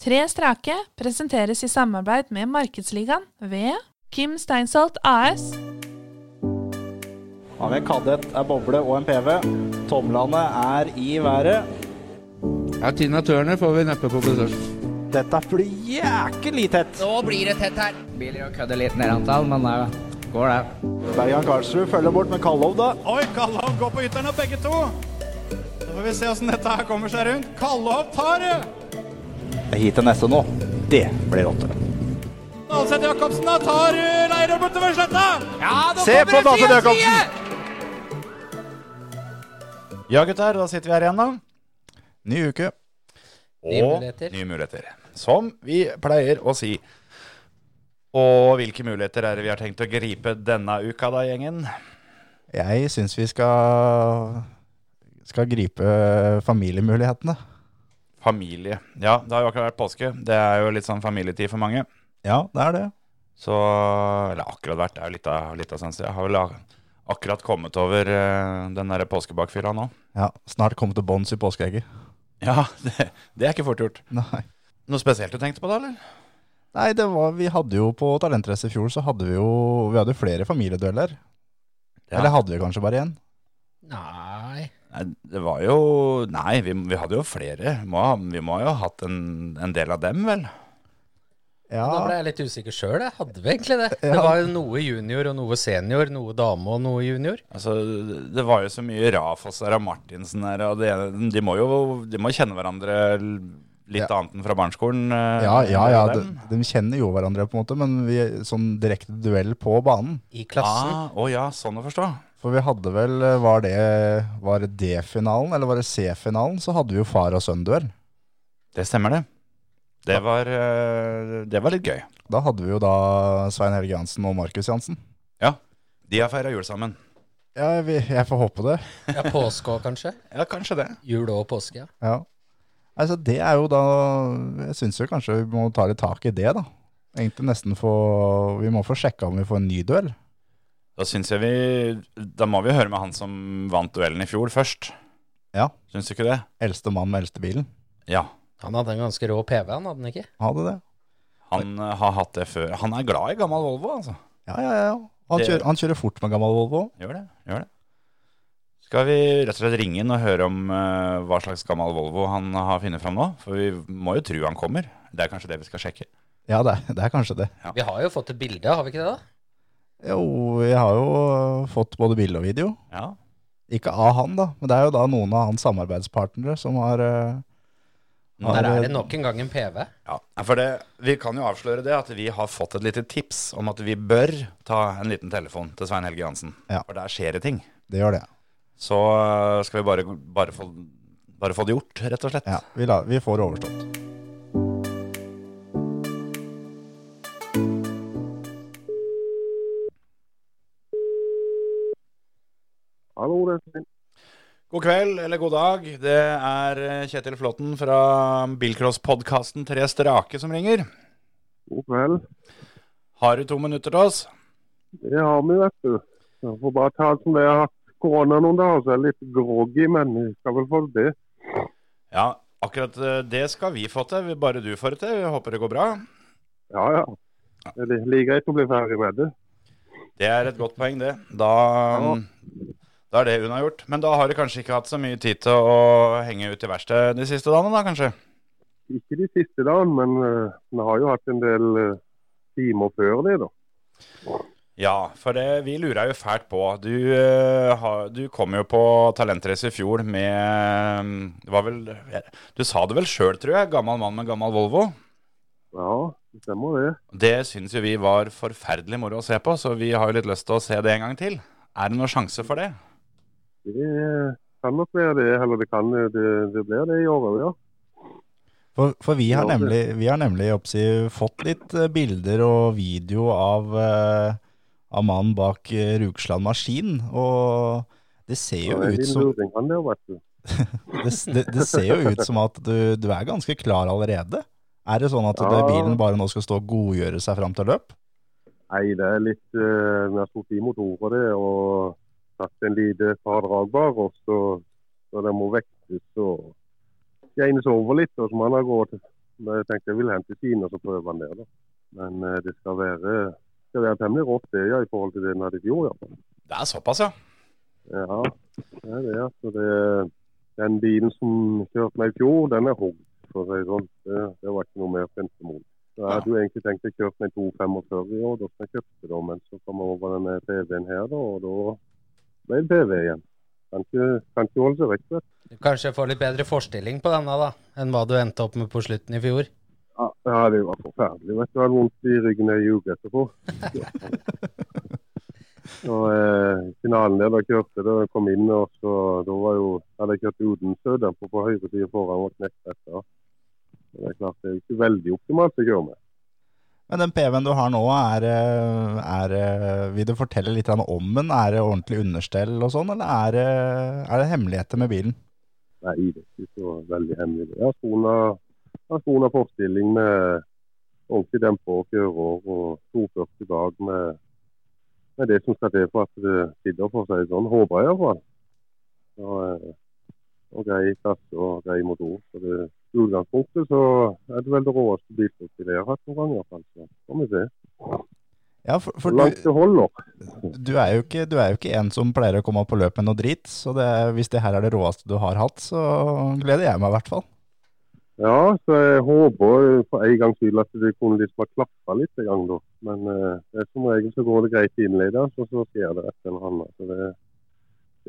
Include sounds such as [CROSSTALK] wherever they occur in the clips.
Tre strake presenteres i samarbeid med Markedsligaen ved Kim Steinsholt AS. Har vi en kadett, er boble og en PV. Tomlene er i været. Ja, Tina Turner får vi neppe på besøk. Dette blir jæklig tett. Nå blir det tett her. Biler å kødde litt ned antall, men det går det. Bergan Karlsrud følger bort med Kallov, da. Oi, Kallov går på ytterne, begge to. Så får vi se åssen dette her kommer seg rundt. Kallov tar det! Hit til neste nå. Det blir rått. Alseth Jacobsen da tar uh, Leirøy bortover sletta. Ja, nå Se på side, Jacobsen! Ja, gutter, da sitter vi her igjen, da. Ny uke. Nye Og muligheter. nye muligheter. Som vi pleier å si. Og hvilke muligheter er det vi har tenkt å gripe denne uka, da, gjengen? Jeg syns vi skal, skal gripe familiemulighetene. Familie. Ja, det har jo akkurat vært påske. Det er jo litt sånn familietid for mange. Ja, det er det. Så Eller akkurat vært, det er jo litt av, litt av sånn, så Jeg har vel akkurat kommet over eh, den derre påskebakfylla nå. Ja, Snart kommet til bånns i påskeegget. Ja, [LAUGHS] det, det er ikke fort gjort. Nei. Noe spesielt du tenkte på da, eller? Nei, det var, vi hadde jo på Talentrace i fjor så hadde vi jo vi hadde flere familiedueller. Ja. Eller hadde vi kanskje bare én? Nei. Nei, det var jo Nei, vi, vi hadde jo flere. Må, vi må jo ha hatt en, en del av dem, vel? Ja, Da ble jeg litt usikker sjøl. Hadde vi egentlig det? [LAUGHS] Det var jo noe junior og noe senior, noe dame og noe junior. Altså, Det var jo så mye Rafosser og Martinsen her, og det, de må jo de må kjenne hverandre litt Ja. annet enn fra barneskolen. eh, ja, ja, ja de, de kjenner jo hverandre på en måte, men vi, sånn direkte duell på banen. I klassen. Ah, Å ja, sånn å forstå. For vi hadde vel, var det, var det D-finalen, eller var det C-finalen, så hadde vi jo far og sønn-duell. Det stemmer, det. Det var, eh, det var litt gøy. Da hadde vi jo da Svein Helge Jansen og Markus Jansen. Ja. De har feira jul sammen. Ja, vi, jeg får håpe det. [LAUGHS] Ja, påske òg, kanskje. Ja, kanskje det. Jul og påske, ja. Ja. Altså, det er jo da Jeg syns jo kanskje vi må ta litt tak i det, da. Egentlig nesten få Vi må få sjekka om vi får en ny duell. Da syns jeg vi Da må vi høre med han som vant duellen i fjor, først. Ja. Syns du ikke det? Eldste mann med eldste bilen. Ja. Han hadde en ganske rå PV, han hadde han ikke? Hadde det. Han eh, har hatt det før. Han er glad i gammel Volvo, altså. Ja, ja, ja. Han, Det- kjører, han kjører fort med gammel Volvo. Gjør det. gjør det. Skal vi rett og slett ringe inn og høre om uh, hva slags gammel Volvo han har funnet fram nå? For vi må jo tro han kommer. Det er kanskje det vi skal sjekke. Ja, det, er- det er kanskje det. Ja. Vi har jo fått et bilde, har vi ikke det? da? Jo, jeg har jo fått både bilde og video. Ja. Ikke av han, da, men det er jo da noen av hans samarbeidspartnere som har eh, Nå Der er det nok en gang en PV. Ja, for det, Vi kan jo avsløre det at vi har fått et lite tips om at vi bør ta en liten telefon til Svein Helge Jansen. Ja. For der skjer det ting. Det gjør det. Så øh, skal vi bare, bare, få, bare få det gjort, rett og slett. Ja, vi, la, vi får det overstått. Hallo, det Svein. God kveld, eller god dag. Det er eh, Kjetil Flåtten fra bilcrosspodkasten Tre strake som ringer. God kveld. Har du to minutter til oss? Det har vi, vet du. Jeg får bare ta det som det. er korona noen dager, så jeg er litt groggy, men vi skal vel få det. Ja, akkurat eh, det skal vi få til. Bare du får det til. Vi håper det går bra. Ja, ja. Det er like greit å bli ferdig med det. Det er et godt poeng, det. Da, da er det unnagjort. Men da har du kanskje ikke hatt så mye tid til å henge ut i verkstedet de siste dagene, da kanskje? Ikke de siste dagene, men uh, vi har jo hatt en del uh, timer før det, da. Ja, for det, vi lurer jo fælt på. Du, eh, du kom jo på Talentrace i fjor med mm, Det var vel Du sa det vel sjøl, tror jeg. Gammel mann med gammel Volvo. Ja, det stemmer det. Det syns jo vi var forferdelig moro å se på, så vi har jo litt lyst til å se det en gang til. Er det noen sjanse for det? Det kan nok være det, eller det kan det, det blir det i år òg, ja. For, for vi har nemlig, vi har nemlig oppsi, fått litt eh, bilder og video av, eh, av mannen bak eh, Rugsland Maskin, og det ser jo ut som [LAUGHS] det det, det, ser jo ut som at du, du er ganske klar allerede. Er det sånn at Ja. bilen bare nå skal stå og godgjøre seg fram til løp? Nei, det er litt Vi har stått i motorer det, og satt en lite fradragbar. Og så, når det må vektes og regnes over litt. Og så må han ha gått Men jeg tenkte jeg ville hente til Kina så prøve han der. da. Men eh, det skal være, skal være temmelig rått det, ja, i forhold til det den hadde i fjor. Ja. Det er såpass, ja. Ja, det er det. Altså det, den bilen som kjørte meg i fjor, den er hogd, for å si det sånn. Det, det var ikke noe mer. Så jeg hadde jo egentlig tenkt å kjøre meg 245 i år, da jeg kjøpte da, men så kom jeg over denne TV-en her, da, og da ble BV igjen. Kan ikke, kan ikke holde seg vekk. vet du. Kanskje får litt bedre forstilling på denne da, enn hva du endte opp med på slutten i fjor. Ja, det var forferdelig. vet du. Jeg hadde vondt i ryggen ei uke etterpå. [LAUGHS] Og eh, finalen der da kjørte, da jeg kom inn, og så, da var jo, hadde jeg kjørt uten sødemper på høyre side foran og knekt etter. Det er klart det er ikke veldig optimalt å kjøre med. Men den PV-en du har nå, er, eh, er eh, Vil du fortelle litt om den? Er det ordentlig understell og sånn, eller er det, er det hemmeligheter med bilen? Nei, det er ikke så veldig hemmelig. Jeg har skona forstilling med ordentlig demper og kjøreår og 240 bak med, med det som skal til for at det sitter for seg sånn. Håper jeg iallfall. Og, eh, og grei kasse og grei motor. Så det, I utgangspunktet så er det vel det råeste bilstykket jeg har hatt noen gang. i hvert fall. Så får vi se Ja, for, for du, du, er jo ikke, du er jo ikke en som pleier å komme på løp med noe drit, så det, hvis det her er det råeste du har hatt, så gleder jeg meg i hvert fall. Ja, så jeg håper for en gangs skyld at det kunne liksom ha klappa litt en gang, da. Men eh, som regel så går det greit innledes, og så skjer det et eller annet. Så det,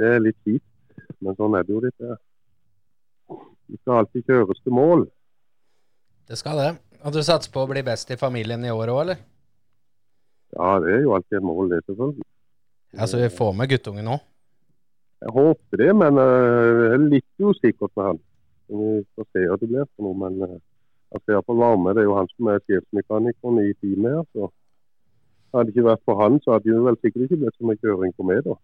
det er litt kjipt, men sånn er det jo litt. Det. Skal alltid kjøres til mål. Det skal det. Og du satser på å bli best i familien i år òg, eller? Ja, det er jo alltid et mål, det selvfølgelig. Altså, vi får med guttungen nå. Jeg håper det, men jeg det er litt usikker med han. Vi får se hva det blir for noe, men jeg han skal iallfall være med. Det er jo han som er sjefsmekanikeren i teamet her. så Hadde det ikke vært for han, så hadde det vel sikkert ikke blitt så mye kjøring på meg, da.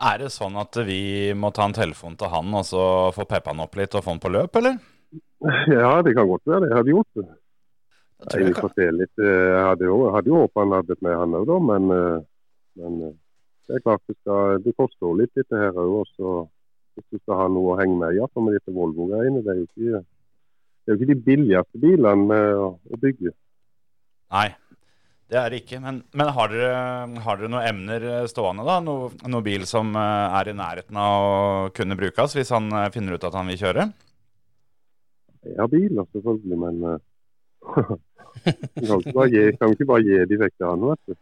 Er det sånn at vi må ta en telefon til han og så få peppa han opp litt og få han på løp, eller? Ja, det kan godt være det. Jeg hadde gjort det. Jeg jeg kan. Jeg hadde jo, jeg hadde jo håpet han hadde med han òg, da. Men, eh, men eh, det er klart det, skal, det koster jo litt dette her òg. Hvis du skal ha noe å henge med i, iallfall med disse Volvo-greiene. Det er det er jo ikke de billigste bilene å bygge. Nei, det er det ikke. Men, men har, dere, har dere noen emner eh, stående, da? Noe, noen bil som eh, er i nærheten av å kunne brukes hvis han eh, finner ut at han vil kjøre? Jeg har biler, selvfølgelig, men [LAUGHS] uh, kan ikke bare gi, kan ikke bare gi de vekk til han, vet du.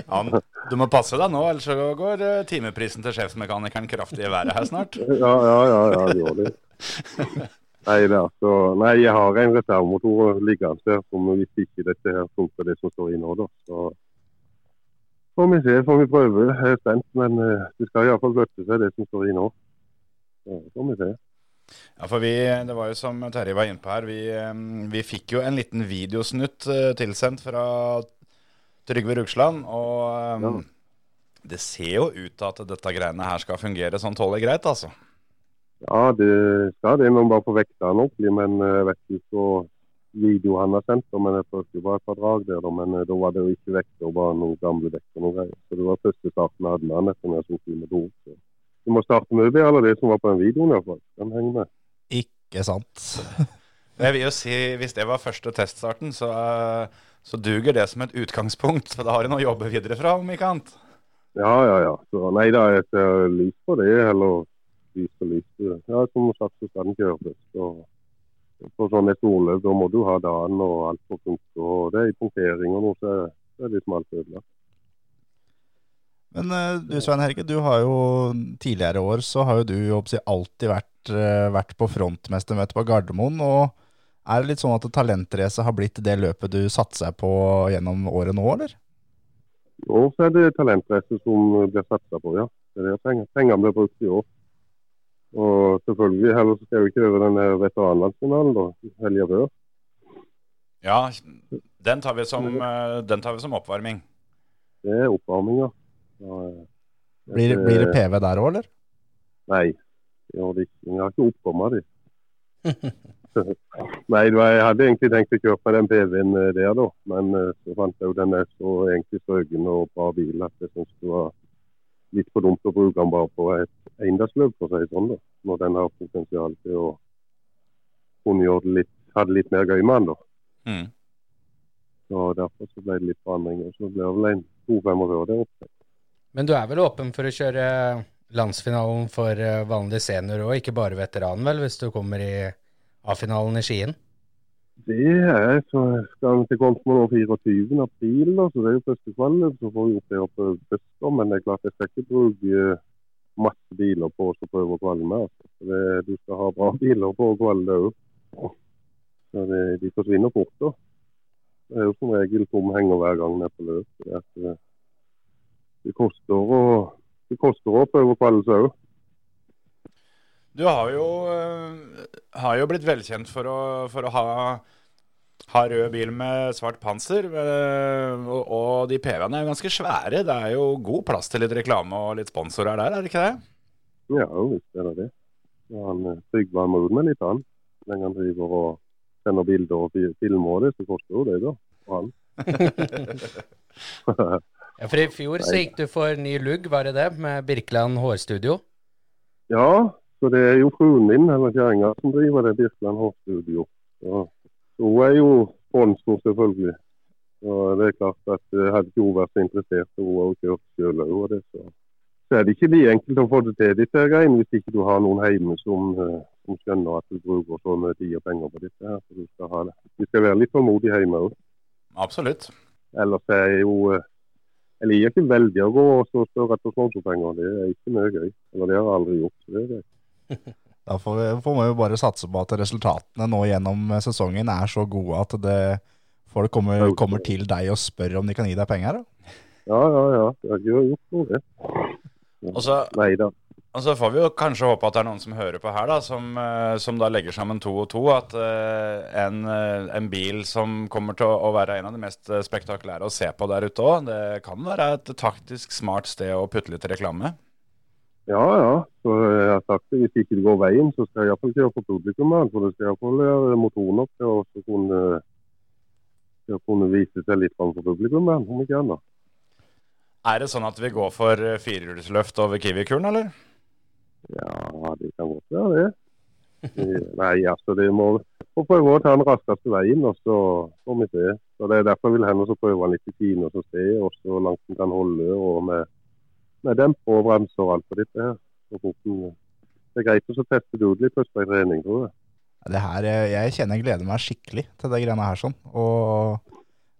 [LAUGHS] ja, du må passe deg nå, ellers så går timeprisen til sjefsmekanikeren kraftig i været her snart. [LAUGHS] Ja, ja, ja, ja det gjør det. Nei, det er altså, nei, jeg har en reservemotor liggende der som hvis ikke dette her funker det som står i nå, da. Så får vi se, får vi prøve. Jeg er spent, men eh, det skal iallfall bløtte seg det som står i nå. Så får vi se. Ja, for vi, det var jo som Terje var inne på her, vi, eh, vi fikk jo en liten videosnutt eh, tilsendt fra Trygve Rugsland, og Ja. det ser jo ut til at dette greiene her skal fungere sånn tålelig greit, altså. Ja, det skal det. Man bare får vekta han ordentlig, men eh, jeg vet ikke så video han har sendt, men jeg prøvde jo bare et par drag der, men eh, da var det jo ikke vekter, bare noen gamle dekk og noe greier. Så det var første starten jeg hadde med han etter jeg tok i med do. Så. Du må starte med det, eller det som var på den videoen iallfall. Den henger med. Ikke sant? [LAUGHS] Jeg vil jo si, hvis det var første teststarten, så, eh, så duger det som et utgangspunkt, for da har du noe å jobbe videre fra, om ikke annet. Ja, ja, ja. Så, nei da, jeg ser lyst på det, eller lys på lys. Ja, som sagt så skal den kjøres. Og på et storløp, da må du ha dagen og alt på punkt. Og det er i punktering og noe, så det er liksom alt ødelagt. Men eh, du Svein Herke, du har jo tidligere år så har jo du håper alltid vært, eh, vært på frontmestermøte på Gardermoen. og Er det litt sånn at talentrace har blitt det løpet du satser på gjennom året nå, eller? Nå så er det talentrace som blir satsa på, ja. Det er det pengene blir brukt i år. Og selvfølgelig, heller så skal vi ikke over den veteranlandsfinalen da, helga før. Ja, den tar vi som, eh, den tar vi som oppvarming. Det er oppvarming, Ja, eh, Blir, det- blir det PV der òg, eller? Nei, det gjør ikke. Jeg har ikke oppkommet de. [LAUGHS] Nei, jeg hadde egentlig tenkt å kjøpe den PV-en eh, der, da. Men så fant jeg jo den er så egentlig strøken og bra bil at jeg syns det var litt for dumt å bruke den bare på et eiendomsløp, for å si det sånn. da. Når den har potensial til å kunne gjøre det litt, hadde litt mer gøy med han da. Mm. Så derfor så ble det litt forandringer. Så ble det vel en 2-45 der oppe. Men du er vel åpen for å kjøre landsfinalen for vanlig vanlige senior òg, ikke bare veteran, vel, hvis du kommer i A-finalen i Skien? Det er så skal til Konsmo 24. april, da, så det er jo første kvelden. Så får vi oppleve på Bøster, men det er klart jeg skal ikke bruke eh, masse biler på å prøve kvalme med. Altså. Det, du skal ha bra [LAUGHS] biler på å kvalme òg. Det, de forsvinner fort. da. Det er jo som regel tom henger hver gang nede på løp. Det, det koster å det koster å prøve seg òg. Du har jo, eh, har jo blitt velkjent for å, for å ha, ha rød bil med svart panser. eh, Og, og de PV-ene er jo ganske svære. Det er jo god plass til litt reklame og litt sponsorer der, er det ikke det? Ja, visst er det det. Ja, han eh, Trygve må ut med litt, han. Så lenge han driver og sender bilder og filmer og det, så koster jo det, da. Og han. [LAUGHS] Ja, for i fjor så gikk du for ny lugg, var det det, med Birkeland hårstudio? Ja, så det er jo fruen min, eller kjerringa, som driver det Birkeland Hårstudio. Så hun er jo sponsor, selvfølgelig. Og det er klart at eh, hadde ikke hun vært så interessert, så hun har jo kjørt sjøl òg. det, Så, så er det ikke like enkelt å få det til disse greiene, hvis ikke du har noen hjemme som, eh, som skjønner at du bruker så mye tid og penger på dette. her. Så du skal ha det. Vi skal være litt tålmodig hjemme òg. Absolutt. Ellers er jeg jo eller Jeg liker ikke veldig å gå og spørre etter sponsorpenger. Det er ikke mye gøy. Eller det har jeg aldri gjort. så det er det. [LAUGHS] Da får, vi, får man jo bare satse på at resultatene nå gjennom sesongen er så gode at det, folk kommer, kommer til deg og spør om de kan gi deg penger. Da. Ja, ja, ja. Det har ikke gjort noe, det. Og så, Nei da. og så får vi jo kanskje håpe at det er noen som hører på her, da, som, eh, som da legger sammen to og to. At eh, en, eh, en bil som kommer til å, være en av de mest spektakulære å se på der ute òg, det kan være et taktisk smart sted å putte litt reklame. Ja, ja. Så jeg har sagt at Hvis ikke det går veien, så skal jeg iallfall kjøre for publikum. her, For det skal iallfall være motor nok til å kunne, til å kunne vise seg litt framfor publikum. her, Om ikke annet. Er det sånn at vi går for eh, firehjulsløft over Kiwi-kuren, eller? Ja, det kan godt være det. Eh, Nei, altså det må få prøve å ta den raskeste veien, og så får vi se. Så Det er derfor jeg vil hen og så prøve den litt i Kina og så se også hvor langt den kan holde. og med, med demper og bremser og alt på dette her. Den- det er greit å teste litt først på en trening, tror jeg. Det her, eh, jeg kjenner jeg gleder meg skikkelig til det greiene her. sånn. Og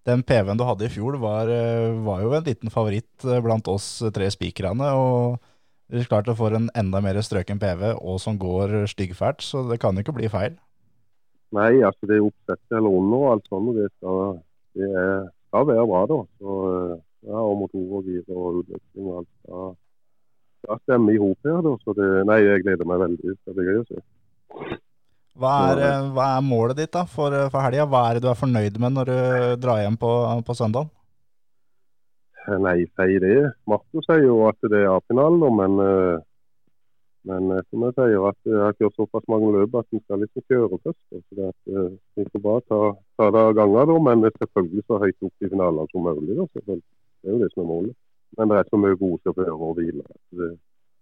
den PV-en du hadde i fjor var, eh, var jo en liten favoritt eh, blant oss tre spikerne. Og det er klart du får en enda mer strøken PV og som går styggfælt, så det kan jo ikke bli feil. Nei, altså det er oppsettet eller under og alt sånt. og Det skal, det skal være bra, da. Så, ja, og motor og gir og utløsning og alt Ja. skal stemmer i hop her. da. Så det, nei, jeg gleder meg veldig. Det blir gøy å se. Hva er, eh, hva er målet ditt da for, for helga? Hva er det du er fornøyd med når du drar hjem på, på søndag? Nei, sier det. Marco sier jo at det er A-finalen, men, eh, men eh, som jeg sier, at jeg har kjørt såpass mange løp at vi skal liksom kjøre først. Så det at, eh, vi får bare ta, ta det av ganger, da, men selvfølgelig så høyt opp i finalene som mulig. da, selvfølgelig. Det er jo det som er målet. Men det er så mye gode sjåfører og biler. at Det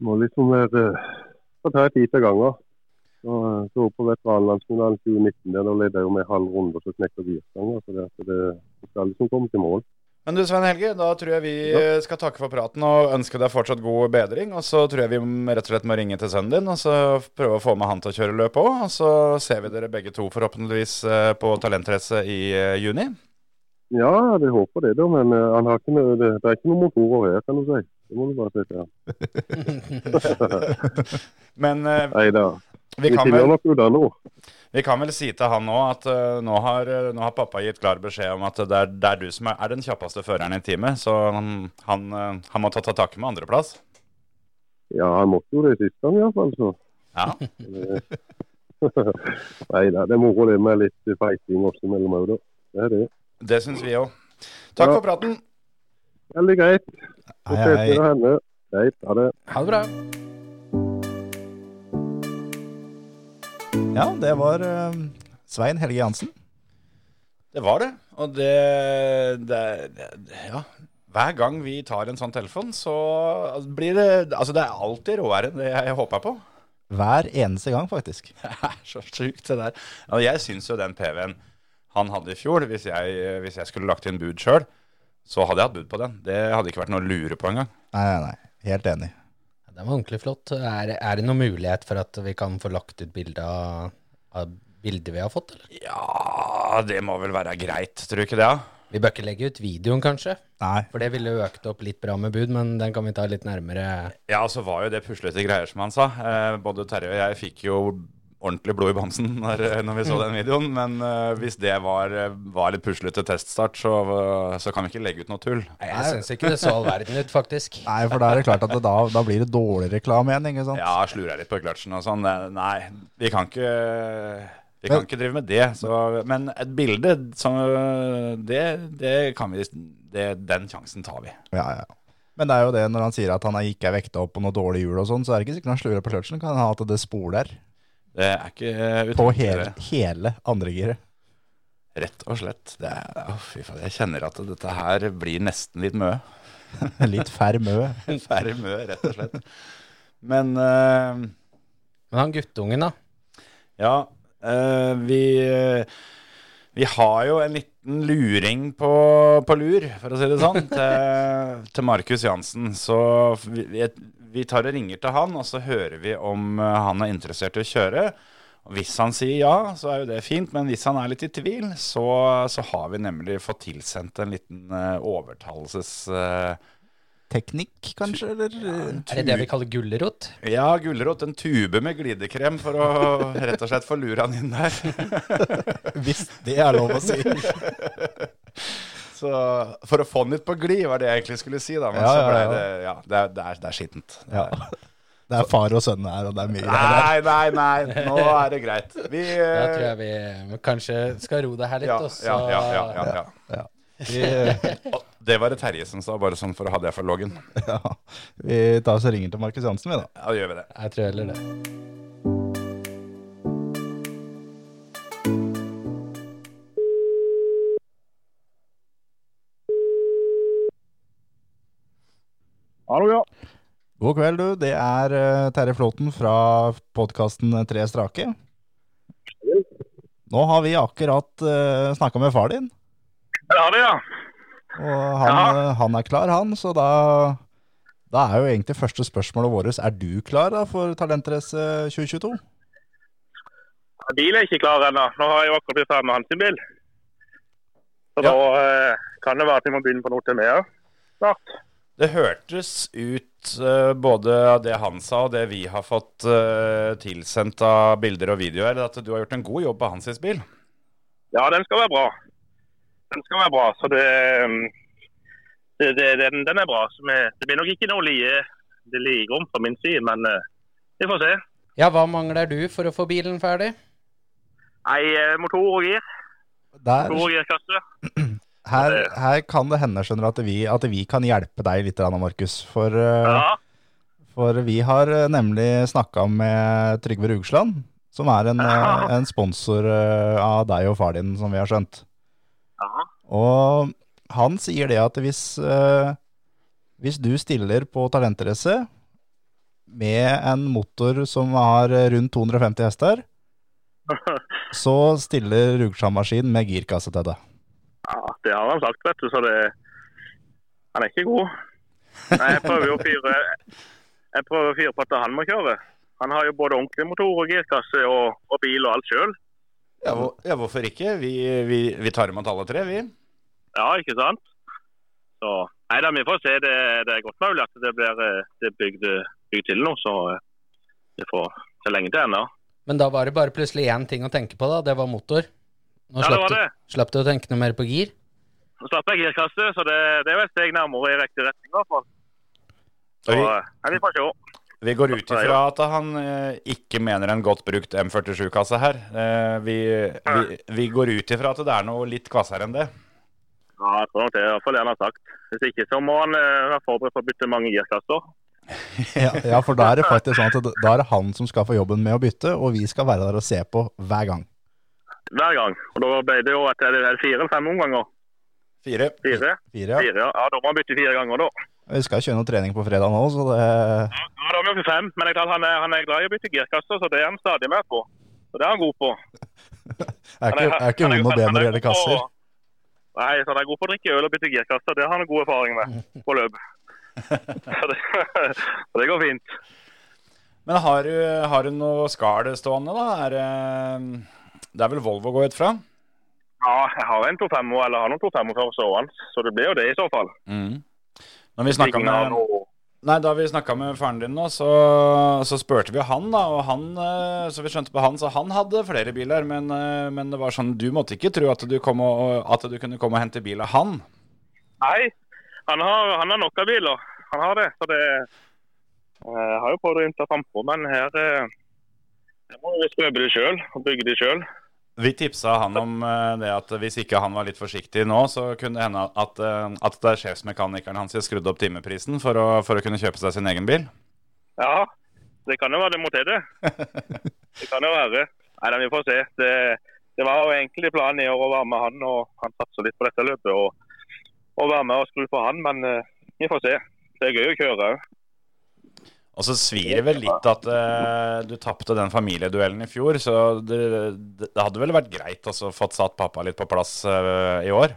må liksom være å ta tid til ganger. Så, eh, så på veteranlandsfinalen 2019 der da leder jeg jo med halv runde og så knekker girstanger. Så det, det, det skal liksom komme til mål. Men du Svein Helge, da tror jeg vi ja. skal takke for praten og ønske deg fortsatt god bedring. Og så tror jeg vi rett og slett må ringe til sønnen din og så prøve å få med han til å kjøre løp òg. Og så ser vi dere begge to forhåpentligvis eh, på Talentrace i eh, juni. Ja, jeg håper det, da. Men eh, han har ikke noe, det, det er ikke noen motorer her, kan du si. Det må du bare si til ham. [LAUGHS] Men eh, Nei da. vi, Vi kan vel, vi kan vel si til han nå at uh, nå, har, nå har pappa gitt klar beskjed om at det er, det er du som er, er den kjappeste føreren i teamet. Så han, han, han må ta, ta tak med andreplass. Ja, han måtte jo det sist gang iallfall, så. Ja. [LAUGHS] Nei da, det er moro det med litt fighting også mellom òg, da. Det er det. Det syns vi òg. Takk Ja. for praten. Veldig greit. Hei, hei. Greit, ha det. Ha det bra. Ja, det var uh, Svein Helge Jansen. Det var det. Og det, det, det Ja. Hver gang vi tar en sånn telefon, så blir det Altså, det er alltid råere enn det jeg håpa på. Hver eneste gang, faktisk. [LAUGHS] Det er så sjukt, det der. Og jeg syns jo den PV-en han hadde i fjor, hvis jeg, hvis jeg skulle lagt inn bud sjøl, så hadde jeg hatt bud på den. Det hadde ikke vært noe å lure på engang. Nei, nei, nei. Helt enig. Den var ordentlig flott. Er, er det noen mulighet for at vi kan få lagt ut bilde av, av bildet vi har fått, eller? Ja, det må vel være greit, tror du ikke det? Ja? Vi bør ikke legge ut videoen, kanskje? Nei. For det ville økt opp litt bra med bud, men den kan vi ta litt nærmere. Ja, så var jo det puslete greier, som han sa. Eh, både Terje og jeg fikk jo ordentlig blod i bamsen når, når vi så den videoen. Men uh, hvis det var, var litt puslete teststart, så, så kan vi ikke legge ut noe tull. Nei, jeg syns ikke det så all verden ut, faktisk. [LAUGHS] Nei, for da er det klart at det, da, da blir det dårlig reklame igjen, ikke sant? Ja, slura litt på kløtsjen og sånn. Eh, Nei, vi kan ikke vi kan ikke drive med det. Så, men et bilde, så, det, det kan vi det, Den sjansen tar vi. Ja, ja. Men det er jo det når han sier at han ikke er vekta opp på noe dårlig hjul og sånn, så er det ikke sikkert han slurer på kløtsjen. Kan han ha at det spoler Det er ikke på hele, hele andre giret. Rett og slett. Det er, å, fy faen, jeg kjenner at dette her blir nesten litt mø. [LAUGHS] Litt færre mø. [LAUGHS] Færre mø, rett og slett. Men uh, Men han guttungen, da? ja, Uh, vi vi har jo en liten luring på, på lur, for å si det sånn, til, til Markus Jansen. Så vi, vi, tar og ringer til han, og så hører vi om eh, han er interessert i å kjøre. Hvis han sier ja, så er jo det fint, men hvis han er litt i tvil, så, så har vi nemlig fått tilsendt en liten uh, overtalelses... eh, Teknikk, kanskje? Eller? Er det det vi kaller gulrot? ja, gulrot. En tube med glidekrem for å [LAUGHS] rett og slett få lure han inn der. [LAUGHS] Hvis det er lov å si. Så for å få han litt på glid, var det jeg egentlig skulle si, da. Men Ja, så ble det Ja, det er, det er, det er skittent. Ja. Det er far og sønn her, og det er mye. Nei, nei, nei. Nå er det greit. Vi Da eh, tror jeg vi kanskje skal ro det her litt, ja, og så ja, ja, ja, ja, ja. Vi, [LAUGHS] Og Det var det Terje som sa, bare sånn for å ha det for loggen. [LAUGHS] ja, vi tar oss og ringer til Markus Jansen, vi, da. Ja, gjør vi det. Jeg tror heller det. Hallo, ja. God kveld, du. Det er eh, Terje Flåten fra podkasten Tre strake. Nå har vi akkurat uh, snakka med far din, Ja, det, ja. Og han, ja. han er klar, han. Så da, da er jo egentlig første spørsmålet vårt Er du klar da for Talentrace 2022? Ja, Bilen er ikke klar ennå. Nå har jeg jo akkurat blitt ferdig med hans bil. Så Ja. da eh, kan det være at vi må begynne på noe til meg òg snart. Det hørtes ut uh, både av det han sa og det vi har fått uh, tilsendt av bilder og videoer, at du har gjort en god jobb på hans bil. Ja, den skal være bra. Den skal være bra, så det, um, det, det den, den er bra. Så vi, det blir nok ikke noe lie, det ligger om fra min side, men eh, vi får se. Ja, hva mangler du for å få bilen ferdig? Nei, eh, motor og gir. Der, Motor og girkasse. [CLEARS THROAT] her, her kan det hende skjønner at, vi, at vi kan hjelpe deg litt, Anna Markus. For, eh, Ja. for vi har eh, nemlig snakka med Trygve Rugsland, som er en, ja. [LAUGHS] en sponsor av deg og far din, som vi har skjønt. Ja. Og han sier det at hvis, eh, hvis du stiller på talentrace med en motor som har rundt 250 hester, [LAUGHS] så stiller Rugsland-maskinen med girkasse til deg. ja, det har han sagt, vet du, så det Han er ikke god. Nei, jeg prøver jo å fyre Jeg prøver å fyre på at han må kjøre. Han har jo både ordentlig motor og girkasse og, og bil og alt sjøl. Ja, hvor, ja hvorfor ikke? Vi, vi, vi tar imot alle tre, vi. Ja, ikke sant? Så Nei da, vi får se. Det, det er godt mulig at det blir eh, det bygd, bygd til nå. så vi det får så lenge til ennå. Men da var det bare plutselig én ting å tenke på, da. Det var motor. Nå Ja, det var det. Du, slapp du å tenke noe mer på gir? Nå slapp jeg girkasse, så det, det er jo et steg nærmere i riktig retning. i hvert fall. Så vi, eh, nei, vi får se. Vi går ut ifra at han eh, ikke mener en godt brukt M47-kasse her. Eh, vi, vi, vi går ut ifra at det er noe litt kvassere enn det. Ja, jeg tror nok det er i hvert fall det han har sagt. Hvis ikke så må han eh, være forberedt på å bytte mange girkasser. [LAUGHS] Ja, ja, for da er det faktisk sånn at da er det han som skal få jobben med å bytte, og vi skal være der og se på hver gang. Hver gang. Og da ble det jo at det er fire eller fem omganger. Fire. Fire? Fire, ja. Fire, ja. ja. Da må han bytte fire ganger, da. Vi skal kjøre noe trening på fredag nå, så det Ja, da er vi jo 25, men jeg tar, han, er, han er glad i å bytte girkasse, så det er han stadig med på. Så det er han god på. [LAUGHS] er ikke, er ikke vond å be når det gjelder kasser. Nei, så han er god på å drikke øl og bytte girkasse. Det har han god erfaring med på løp. [LAUGHS] så, det, [LAUGHS] så det går fint. Men har du, har du noe skall stående, da? Er, det- er vel Volvo å gå ut fra? Ja, jeg har en 2.5 eller har noen 2.5 før stående, så det blir jo det i så fall. Mm. Når vi snakket med, nei, da vi snakka med faren din nå, så, så spurte vi han, da. Og han, eh, så vi skjønte på han, så han hadde flere biler. Men, eh, men det var sånn, du måtte ikke tro at du, og, at du kunne komme og hente bil av han. Nei, han har, han har nok av biler. Han har det. Så det Jeg har jo prøvd å innta frampå, men her, eh, her må vi skrøpe det sjøl og bygge det sjøl. Vi tipsa han om eh, det at hvis ikke han var litt forsiktig nå, så kunne det hende at, eh, at det er sjefsmekanikeren hans som skrudde opp timeprisen for å, for å kunne kjøpe seg sin egen bil. Ja, det kan jo være det må til det. Det kan jo være. Nei, da, Vi får se. Det, det var jo egentlig planen i år å være med han, og han satser litt på dette løpet. Og, og være med og skru på han, men eh, vi får se. Det er gøy å kjøre òg. Og så svir det vel litt at uh, du tapte den familieduellen i fjor, så det, det hadde vel vært greit å fått satt pappa litt på plass uh, i år?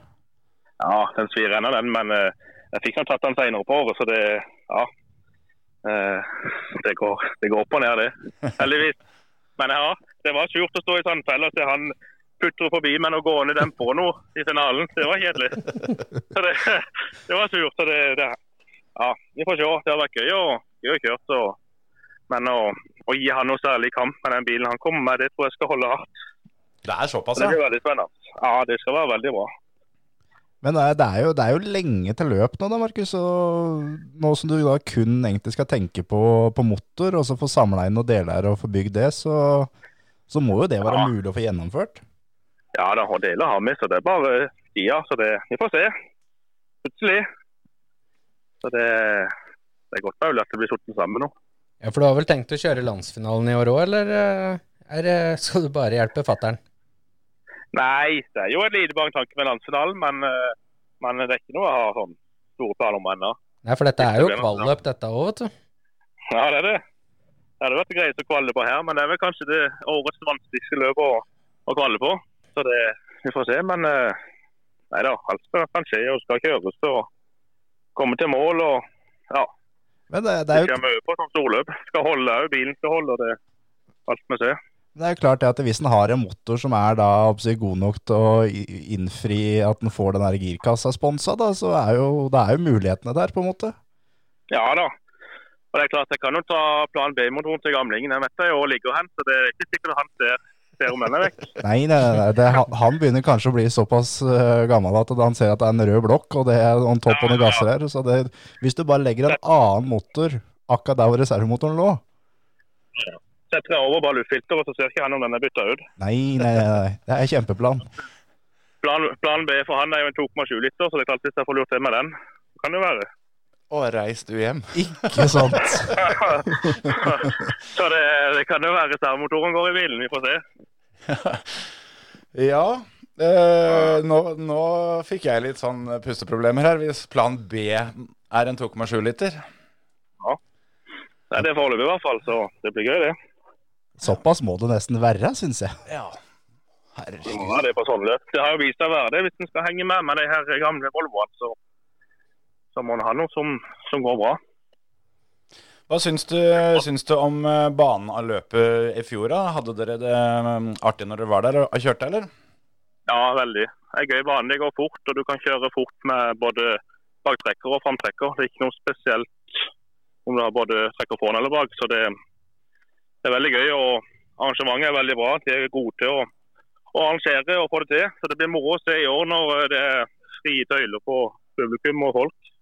Ja, den svir ennå, den. Men uh, jeg fikk nå tatt den senere på året, så det Ja. Det, går, det går opp og ned, det. Heldigvis. Men ja, det var surt å stå i Sandfell og se han putre forbi men å gå ned den på noe i finalen. Det var kjedelig. Så det, det var surt. Så det, det Ja, vi får se. Det har vært gøy å, gøy å kjøre. Så. Men å, å gi han noe særlig kamp med den bilen han kommer med, det tror jeg skal holde hardt. Det er såpass, Det ja. blir veldig spennende. Ja, det skal være veldig bra. Men det er, er jo, det er jo lenge til løp nå da, Markus. Og nå som du da kun egentlig skal tenke på, på motor, og så få samla inn noen deler og få bygd det, så, så må jo det være Ja. mulig å få gjennomført. Ja da, og deler har vi, så det er bare tida. Så det, vi får se. Plutselig. Så det, det er godt mulig at det blir sorten sammen nå. Ja, For du har vel tenkt å kjøre landsfinalen i år òg, eller eh, er, skal [LAUGHS] du bare hjelpe fattern? Nei, det er jo en lite tanke med landsfinalen, men, eh, men det er ikke noe å ha sånn store planer om ennå. Nei, for dette er jo Det kvalløp, dette òg, vet du. Ja, det er det. Det hadde vært greit å kvalle på her, men det er vel kanskje det årets vanskeligste løp å, å kvalle på. Så det, vi får se. Men eh, nei da, alt kan skje og skal kjøres og komme til mål. og ja, Men det, det, er jo, kommer på sånn storløp. Skal holde bilen skal holde. det alt vi ser. det er jo klart det at hvis en har en motor som er da god nok til å innfri at en får den der girkassa sponsa, da, så er jo, det er jo mulighetene der, på en måte. Ja da. Og det er klart, Jeg kan jo ta plan B-motoren til gamlingen. Jeg vet det jo ligger hen, så det er ikke sikkert han ser, ser om den er vekk. [LAUGHS] Nei, nei, nei, det, han- han begynner kanskje å bli såpass eh, gammel at han ser at det er en rød blokk, og det er on topp og noen gasser her. Så det, hvis du bare legger en annen motor akkurat der hvor reservemotoren lå Setter jeg over bare luftfilter, og så ser ikke han om den er bytta ut. Nei, nei, nei, det er kjempeplan. Plan, plan B for han er jo en 2,7 liter, så det er klart hvis jeg får lurt til med den, så kan det være. Og reist du hjem. [LAUGHS] Ikke sant? [LAUGHS] så det, det kan jo være reservemotoren går i bilen, vi får se. [LAUGHS] Ja. eh, nå, nå fikk jeg litt sånn pusteproblemer her. Hvis plan B er en 2,7 liter. Ja, Det er det foreløpig i hvert fall, så det blir gøy det. Såpass må det nesten være, syns jeg. Ja. Det Ja, det det på sånn løp. Det har jo vist seg å være det hvis en skal henge med med de her gamle Volvoene, så, så må en ha noe som, som går bra. Hva syns du, syns du om eh, banen av løpet i fjor? da? Hadde dere det mm, artig når dere var der og kjørte, eller? Ja, veldig. Det er gøy bane. Det går fort, og du kan kjøre fort med både baktrekker og framtrekker. Det er ikke noe spesielt om du har både trekker foran eller bak. Så det, det er veldig gøy. og Arrangementet er veldig bra. De er gode til å, å arrangere og få det til. Så det blir moro å se i år når eh, det er frie tøyler på publikum og folk.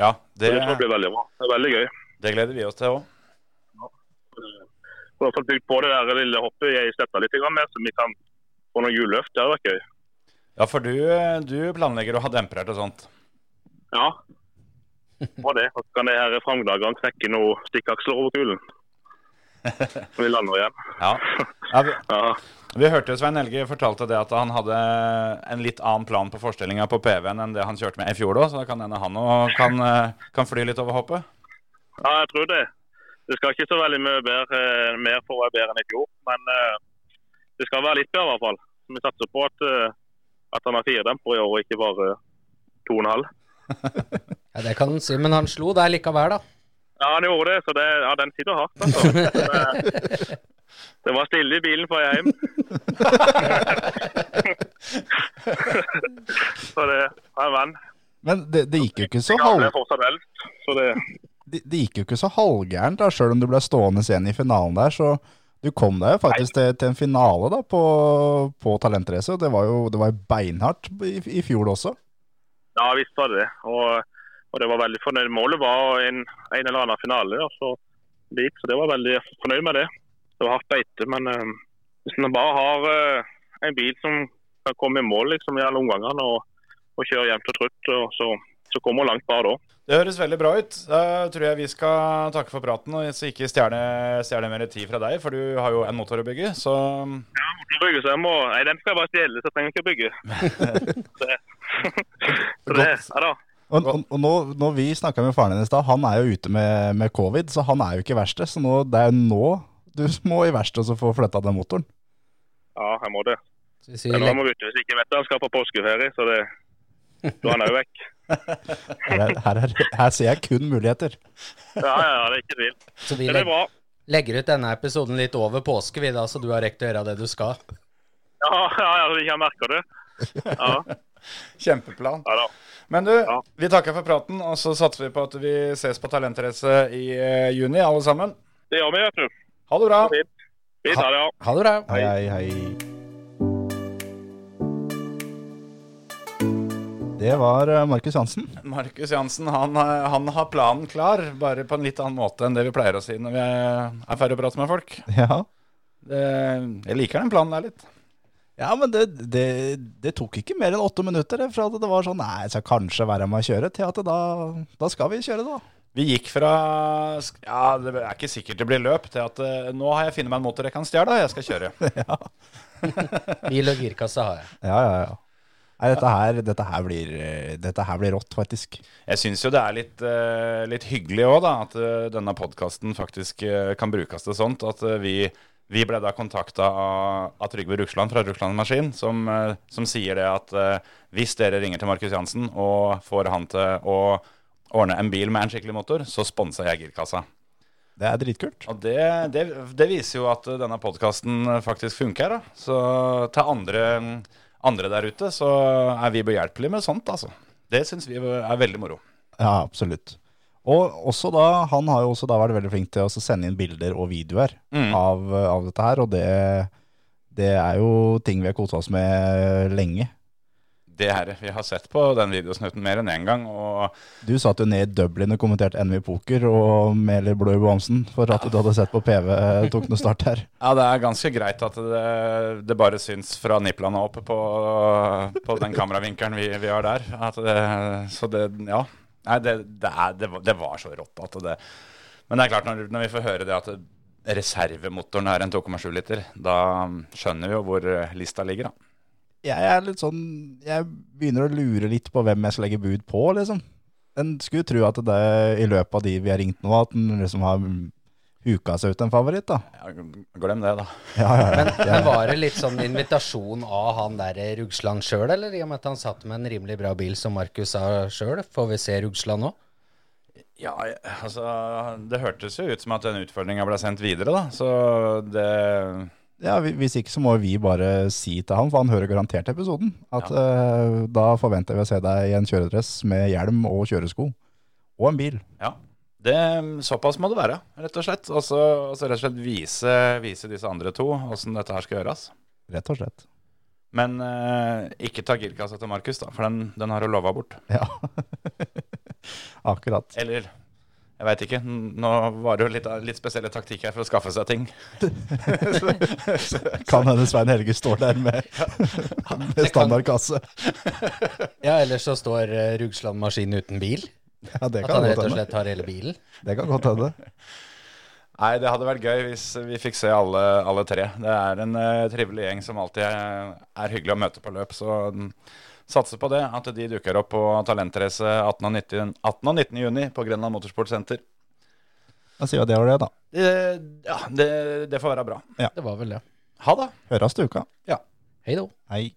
Ja, Det, Så det blir veldig bra. Det er veldig gøy. Det gleder vi oss til òg. Vi har fått bygd på det der lille hoppet i sletta litt mer, så vi kan få noen hjulløft. Det hadde vært gøy. Ja, for du, du planlegger å ha demperert og sånt. Ja. Må det. Så kan det her framdagene knekke noen stikkaksler over kulen. Så vi lander igjen. Ja. ja vi, Ja. Vi hørte jo Svein Helge fortalte det at han hadde en litt annen plan på forstillinga på PV-en enn det han kjørte med i fjor òg, så da kan hende han òg kan, eh, kan fly litt over hoppet. Ja, jeg tror det. Det skal ikke så veldig mye bedre, mer for å være bedre enn i fjor, men eh, det skal være litt bedre i hvert fall. Vi satser på at, eh, at han har fire demper i år, og ikke bare to og en halv. [LAUGHS] Ja, det kan han si, men han slo der likevel, da. Ja, han gjorde det, så det, ja, den sitter hardt. Altså. Det, [LAUGHS] det var stille i bilen på vei hjem. [LAUGHS] så det er en venn. Men det, det gikk jo ikke så Han halv... er fortsatt eldst, så det det, det gikk jo ikke så halvgærent, da, sjøl om du ble stående igjen i finalen der. Så du kom deg jo faktisk til, til en finale da, på, på Talentrace. og Det var jo det var beinhardt i, i fjor også. Ja, visst var det det. Og, og det var veldig fornøyd. Målet var en, en eller annen finale. Da, så dit, så det var veldig fornøyd med det. Det var hardt beite, men øh, hvis man bare har øh, en bil som kan komme i mål liksom, i alle omgangene og, og kjøre jevnt og trutt, og så, så kommer hun langt bare da. Det høres veldig bra ut. Da tror jeg vi skal takke for praten, og så ikke stjerne, stjerne mer tid fra deg, for du har jo en motor å bygge. Så Bygge, så jeg må, nei, den skal jeg bare stjele, så jeg trenger ikke å bygge. det. [LAUGHS] så det, [LAUGHS] ja da. Og, og, og nå, når vi snakka med faren din i stad, han er jo ute med, med covid, så han er jo ikke i verkstedet. Så nå, det er nå du [LAUGHS] må i verkstedet og få flytta den motoren. Ja, jeg må det. Jeg må bytte hvis ikke vet han skal på påskeferie, så det, da er han òg vekk. [LAUGHS] Her, er, her, er, her ser jeg kun muligheter. Ja, ja, ja, det er ikke tvil. så vi Det blir legg, bra. legger ut denne episoden litt over påske, vi da, så du har rekt å gjøre det du skal. Ja, ja, ja, jeg merker det. Ja, [LAUGHS] kjempeplan. ja da. Men du, Ja. vi takker for praten, og så satser vi på at vi ses på Talentrace i eh, juni, alle sammen. Det gjør vi, vet du. Ha det bra. Fint. Tar. Ha det bra. Hei, hei, hei. Det var eh, Markus Jansen. Markus Jansen han, eh, han har planen klar, bare på en litt annen måte enn det vi pleier å si når vi er er ferdig å prate med folk. Ja. Det, jeg liker den planen der litt. Ja, men det, det, det tok ikke mer enn åtte minutter fra at det var sånn Nei, jeg skal kanskje være med å kjøre, til at da, da skal vi kjøre, da. Vi gikk fra Ja, det er ikke sikkert det blir løp, til at eh, nå har jeg funnet meg en motor jeg kan stjele, og jeg skal kjøre. [LAUGHS] ja. Bil og girkasse har jeg. Ja, ja, ja. Nei, dette her, dette her, blir, dette her blir rått, faktisk. Jeg syns jo det er litt, eh, litt hyggelig òg, da, at eh, denne podkasten faktisk eh, kan brukes til sånt. At vi, vi ble da kontakta av, av Trygve Ruksland fra Ruksland Maskin, som, som sier det at hvis dere ringer til Markus Jansen og får han til å ordne en bil med en skikkelig motor, så sponser jeg girkassa. Det er dritkult. Og det, det, det viser jo at denne podkasten faktisk funker. Da. Så til andre, andre der ute så er vi behjelpelige med sånt, altså. Det syns vi er veldig moro. Ja, absolutt. Og også da, han har jo også da vært veldig flink til å sende inn bilder og videoer Mm. av, av dette her, og det, det er jo ting vi har kosa oss med lenge. Det her, Vi har sett på den videosnutten mer enn én gang. og Du satt jo ned i Dublin og kommenterte NV Poker og Meli Blå Johansen for at du hadde sett på PV tok noe start her. Ja, Det er ganske greit at det, det bare syns fra niplene opp på, på den kameravinkelen vi, vi har der. At det, så det, ja. Nei, det, det, er, det, var, det var så rått at det Men det er klart, når, når vi får høre det at reservemotoren er en 2,7 liter, da skjønner vi jo hvor lista ligger, da. Jeg er litt sånn Jeg begynner å lure litt på hvem jeg skal legge bud på, liksom. En skulle tro at det i løpet av de vi har ringt nå, at en liksom har huka seg ut en favoritt, da. Ja, glem det, da. Ja, ja, ja. Men var det litt sånn invitasjon av han der Rugsland sjøl, eller i og med at han satt med en rimelig bra bil, som Markus sa sjøl? Får vi se Rugsland nå? Ja, altså Det hørtes jo ut som at den utfordringa ble sendt videre, da. Så det Ja, Hvis ikke så må vi bare si til han, for han hører garantert episoden, at eh, da forventer vi å se deg i en kjøredress med hjelm og kjøresko. Og en bil. Ja. Det, såpass må det være, rett og slett. Og så rett og slett vise, vise disse andre to åssen dette her skal gjøres. Rett og slett. Men uh, ikke ta girkassa til Markus, da, for den, den har du lova bort. Ja. [LAUGHS] Akkurat. Eller jeg veit ikke. Nå var det jo litt, litt spesielle taktikk her for å skaffe seg ting. [LAUGHS] Kan hende Svein Helge står der med, [LAUGHS] med standardkasse. Ja, ellers så står uh, Rugsland Maskin uten bil. Ja, det At han rett og slett har hele bilen. Det kan godt hende. [LAUGHS] Nei, det hadde vært gøy hvis vi fikk se alle, alle tre. Det er en uh, trivelig gjeng som alltid er, er hyggelig å møte på løp. Så mm, satser på det, at de dukker opp på Talentrace 18. og 19. 18. og 19. juni på Grenland Motorsportsenter. Da sier vi at det var det, da. Det, ja, det, det får være bra. Det var vel det. Ha det. Høres til uka. Hei da. Hei.